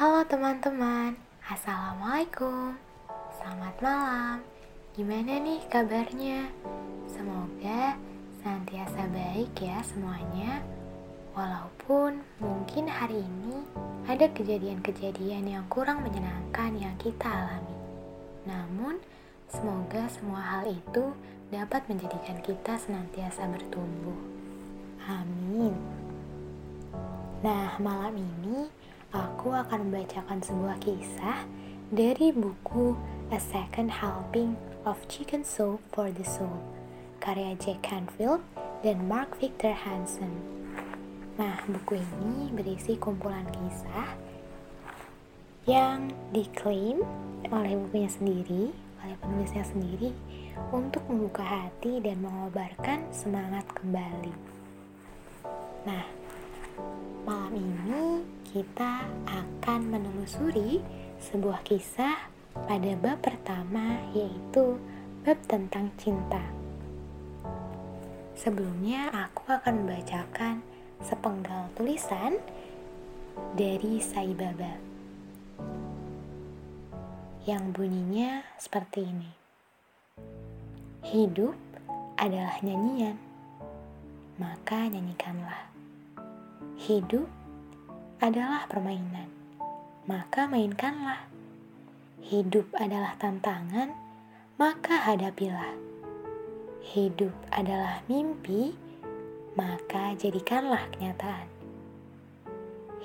Halo teman-teman, Assalamualaikum. Selamat malam. Gimana nih kabarnya? Semoga senantiasa baik ya semuanya. Walaupun mungkin hari ini ada kejadian-kejadian yang kurang menyenangkan yang kita alami. Namun semoga semua hal itu dapat menjadikan kita senantiasa bertumbuh. Amin. Nah, malam ini aku akan membacakan sebuah kisah dari buku A Second Helping of Chicken Soup for the Soul karya Jack Canfield dan Mark Victor Hansen. Nah, buku ini berisi kumpulan kisah yang diklaim oleh bukunya sendiri, oleh penulisnya sendiri untuk membuka hati dan mengobarkan semangat kembali. Nah, Malam ini kita akan menelusuri sebuah kisah pada bab pertama yaitu bab tentang cinta. Sebelumnya aku akan membacakan sepenggal tulisan dari Sai Baba yang bunyinya seperti ini. Hidup adalah nyanyian, maka nyanyikanlah. Hidup adalah permainan, maka mainkanlah. Hidup adalah tantangan, maka hadapilah. Hidup adalah mimpi, maka jadikanlah kenyataan.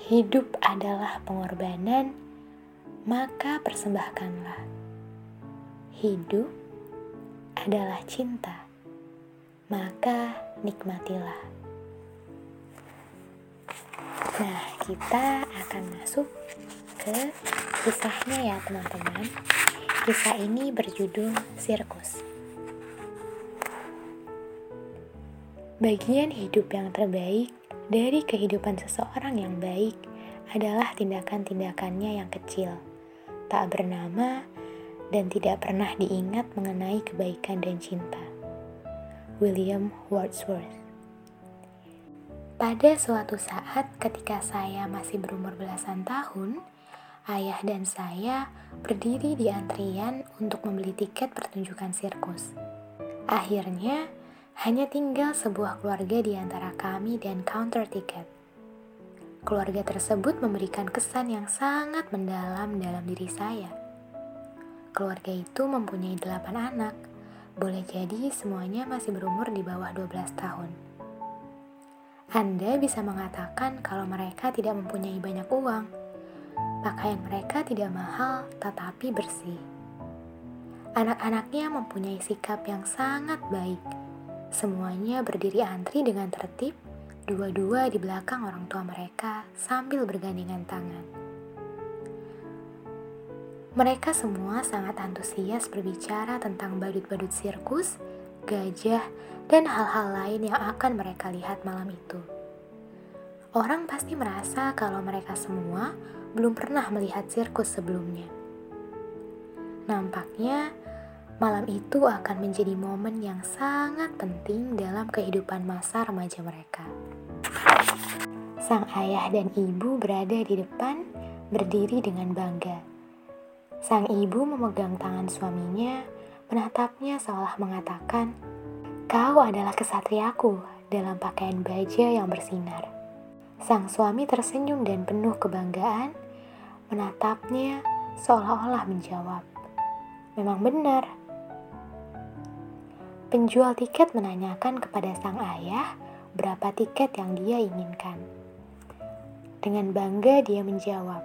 Hidup adalah pengorbanan, maka persembahkanlah. Hidup adalah cinta, maka nikmatilah. Nah, kita akan masuk ke kisahnya ya teman-teman. Kisah ini berjudul Sirkus. Bagian hidup yang terbaik dari kehidupan seseorang yang baik adalah tindakan-tindakannya yang kecil, tak bernama, dan tidak pernah diingat mengenai kebaikan dan cinta. William Wordsworth pada suatu saat ketika saya masih berumur belasan tahun, ayah dan saya berdiri di antrian untuk membeli tiket pertunjukan sirkus. Akhirnya, hanya tinggal sebuah keluarga di antara kami dan counter tiket. Keluarga tersebut memberikan kesan yang sangat mendalam dalam diri saya. Keluarga itu mempunyai delapan anak, boleh jadi semuanya masih berumur di bawah 12 tahun. Anda bisa mengatakan kalau mereka tidak mempunyai banyak uang. Pakaian mereka tidak mahal tetapi bersih. Anak-anaknya mempunyai sikap yang sangat baik. Semuanya berdiri antri dengan tertib, dua-dua di belakang orang tua mereka sambil bergandengan tangan. Mereka semua sangat antusias berbicara tentang badut-badut sirkus gajah, dan hal-hal lain yang akan mereka lihat malam itu. Orang pasti merasa kalau mereka semua belum pernah melihat sirkus sebelumnya. Nampaknya malam itu akan menjadi momen yang sangat penting dalam kehidupan masa remaja mereka. Sang ayah dan ibu berada di depan, berdiri dengan bangga. Sang ibu memegang tangan suaminya menatapnya seolah mengatakan, Kau adalah kesatriaku dalam pakaian baja yang bersinar. Sang suami tersenyum dan penuh kebanggaan, menatapnya seolah-olah menjawab, Memang benar. Penjual tiket menanyakan kepada sang ayah berapa tiket yang dia inginkan. Dengan bangga dia menjawab,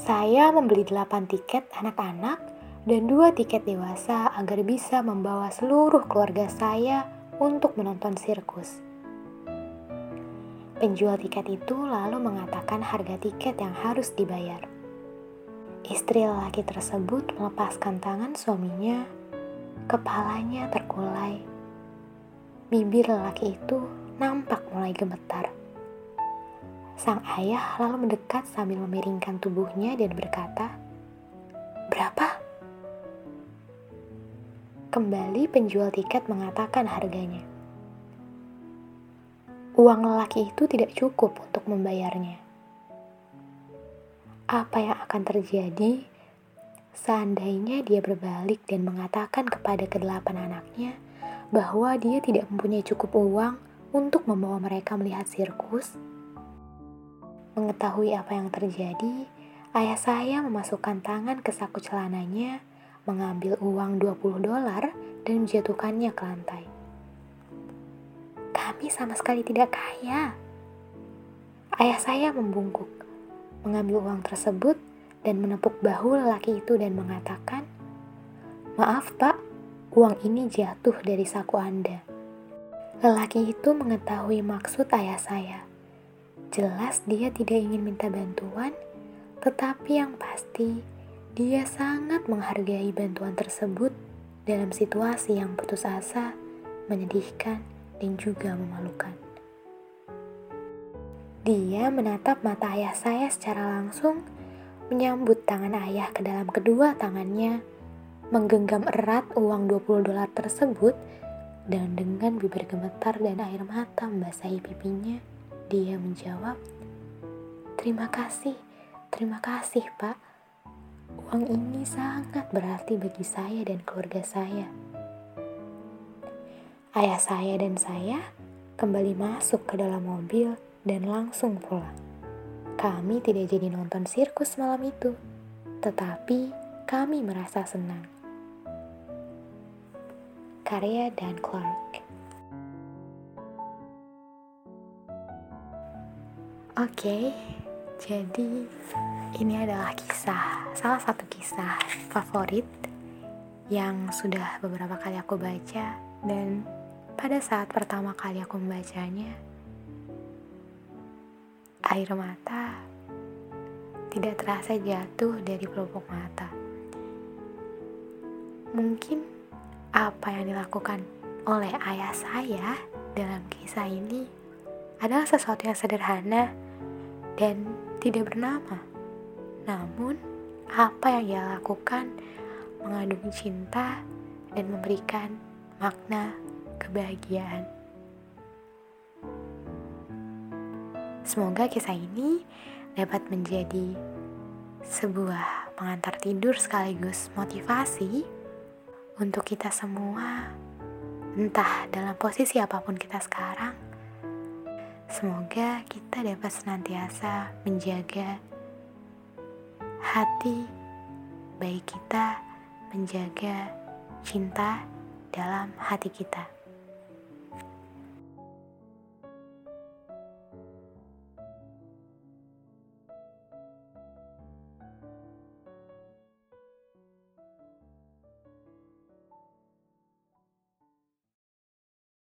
Saya membeli delapan tiket anak-anak dan dua tiket dewasa agar bisa membawa seluruh keluarga saya untuk menonton sirkus. Penjual tiket itu lalu mengatakan harga tiket yang harus dibayar. Istri lelaki tersebut melepaskan tangan suaminya, kepalanya terkulai. Bibir lelaki itu nampak mulai gemetar. Sang ayah lalu mendekat sambil memiringkan tubuhnya dan berkata, "Berapa?" Kembali penjual tiket mengatakan harganya. Uang lelaki itu tidak cukup untuk membayarnya. apa yang akan terjadi seandainya dia berbalik dan mengatakan kepada kedelapan anaknya bahwa dia tidak mempunyai cukup uang untuk membawa mereka melihat sirkus? Mengetahui apa yang terjadi, ayah saya memasukkan tangan ke saku celananya, mengambil uang 20 dolar dan menjatuhkannya ke lantai. Kami sama sekali tidak kaya. Ayah saya membungkuk, mengambil uang tersebut dan menepuk bahu lelaki itu dan mengatakan, Maaf pak, uang ini jatuh dari saku Anda. Lelaki itu mengetahui maksud ayah saya Jelas dia tidak ingin minta bantuan, tetapi yang pasti dia sangat menghargai bantuan tersebut dalam situasi yang putus asa, menyedihkan, dan juga memalukan. Dia menatap mata ayah saya secara langsung, menyambut tangan ayah ke dalam kedua tangannya, menggenggam erat uang 20 dolar tersebut, dan dengan bibir gemetar dan air mata membasahi pipinya, dia menjawab, "Terima kasih, terima kasih, Pak. Uang ini sangat berarti bagi saya dan keluarga saya." Ayah saya dan saya kembali masuk ke dalam mobil dan langsung pulang. Kami tidak jadi nonton sirkus malam itu, tetapi kami merasa senang. Karya Dan Clark Oke, jadi ini adalah kisah, salah satu kisah favorit yang sudah beberapa kali aku baca dan pada saat pertama kali aku membacanya, air mata tidak terasa jatuh dari pelupuk mata. Mungkin apa yang dilakukan oleh ayah saya dalam kisah ini adalah sesuatu yang sederhana dan tidak bernama. Namun, apa yang ia lakukan mengandung cinta dan memberikan makna kebahagiaan. Semoga kisah ini dapat menjadi sebuah pengantar tidur sekaligus motivasi untuk kita semua, entah dalam posisi apa pun kita sekarang, Semoga kita dapat senantiasa menjaga hati baik kita, menjaga cinta dalam hati kita.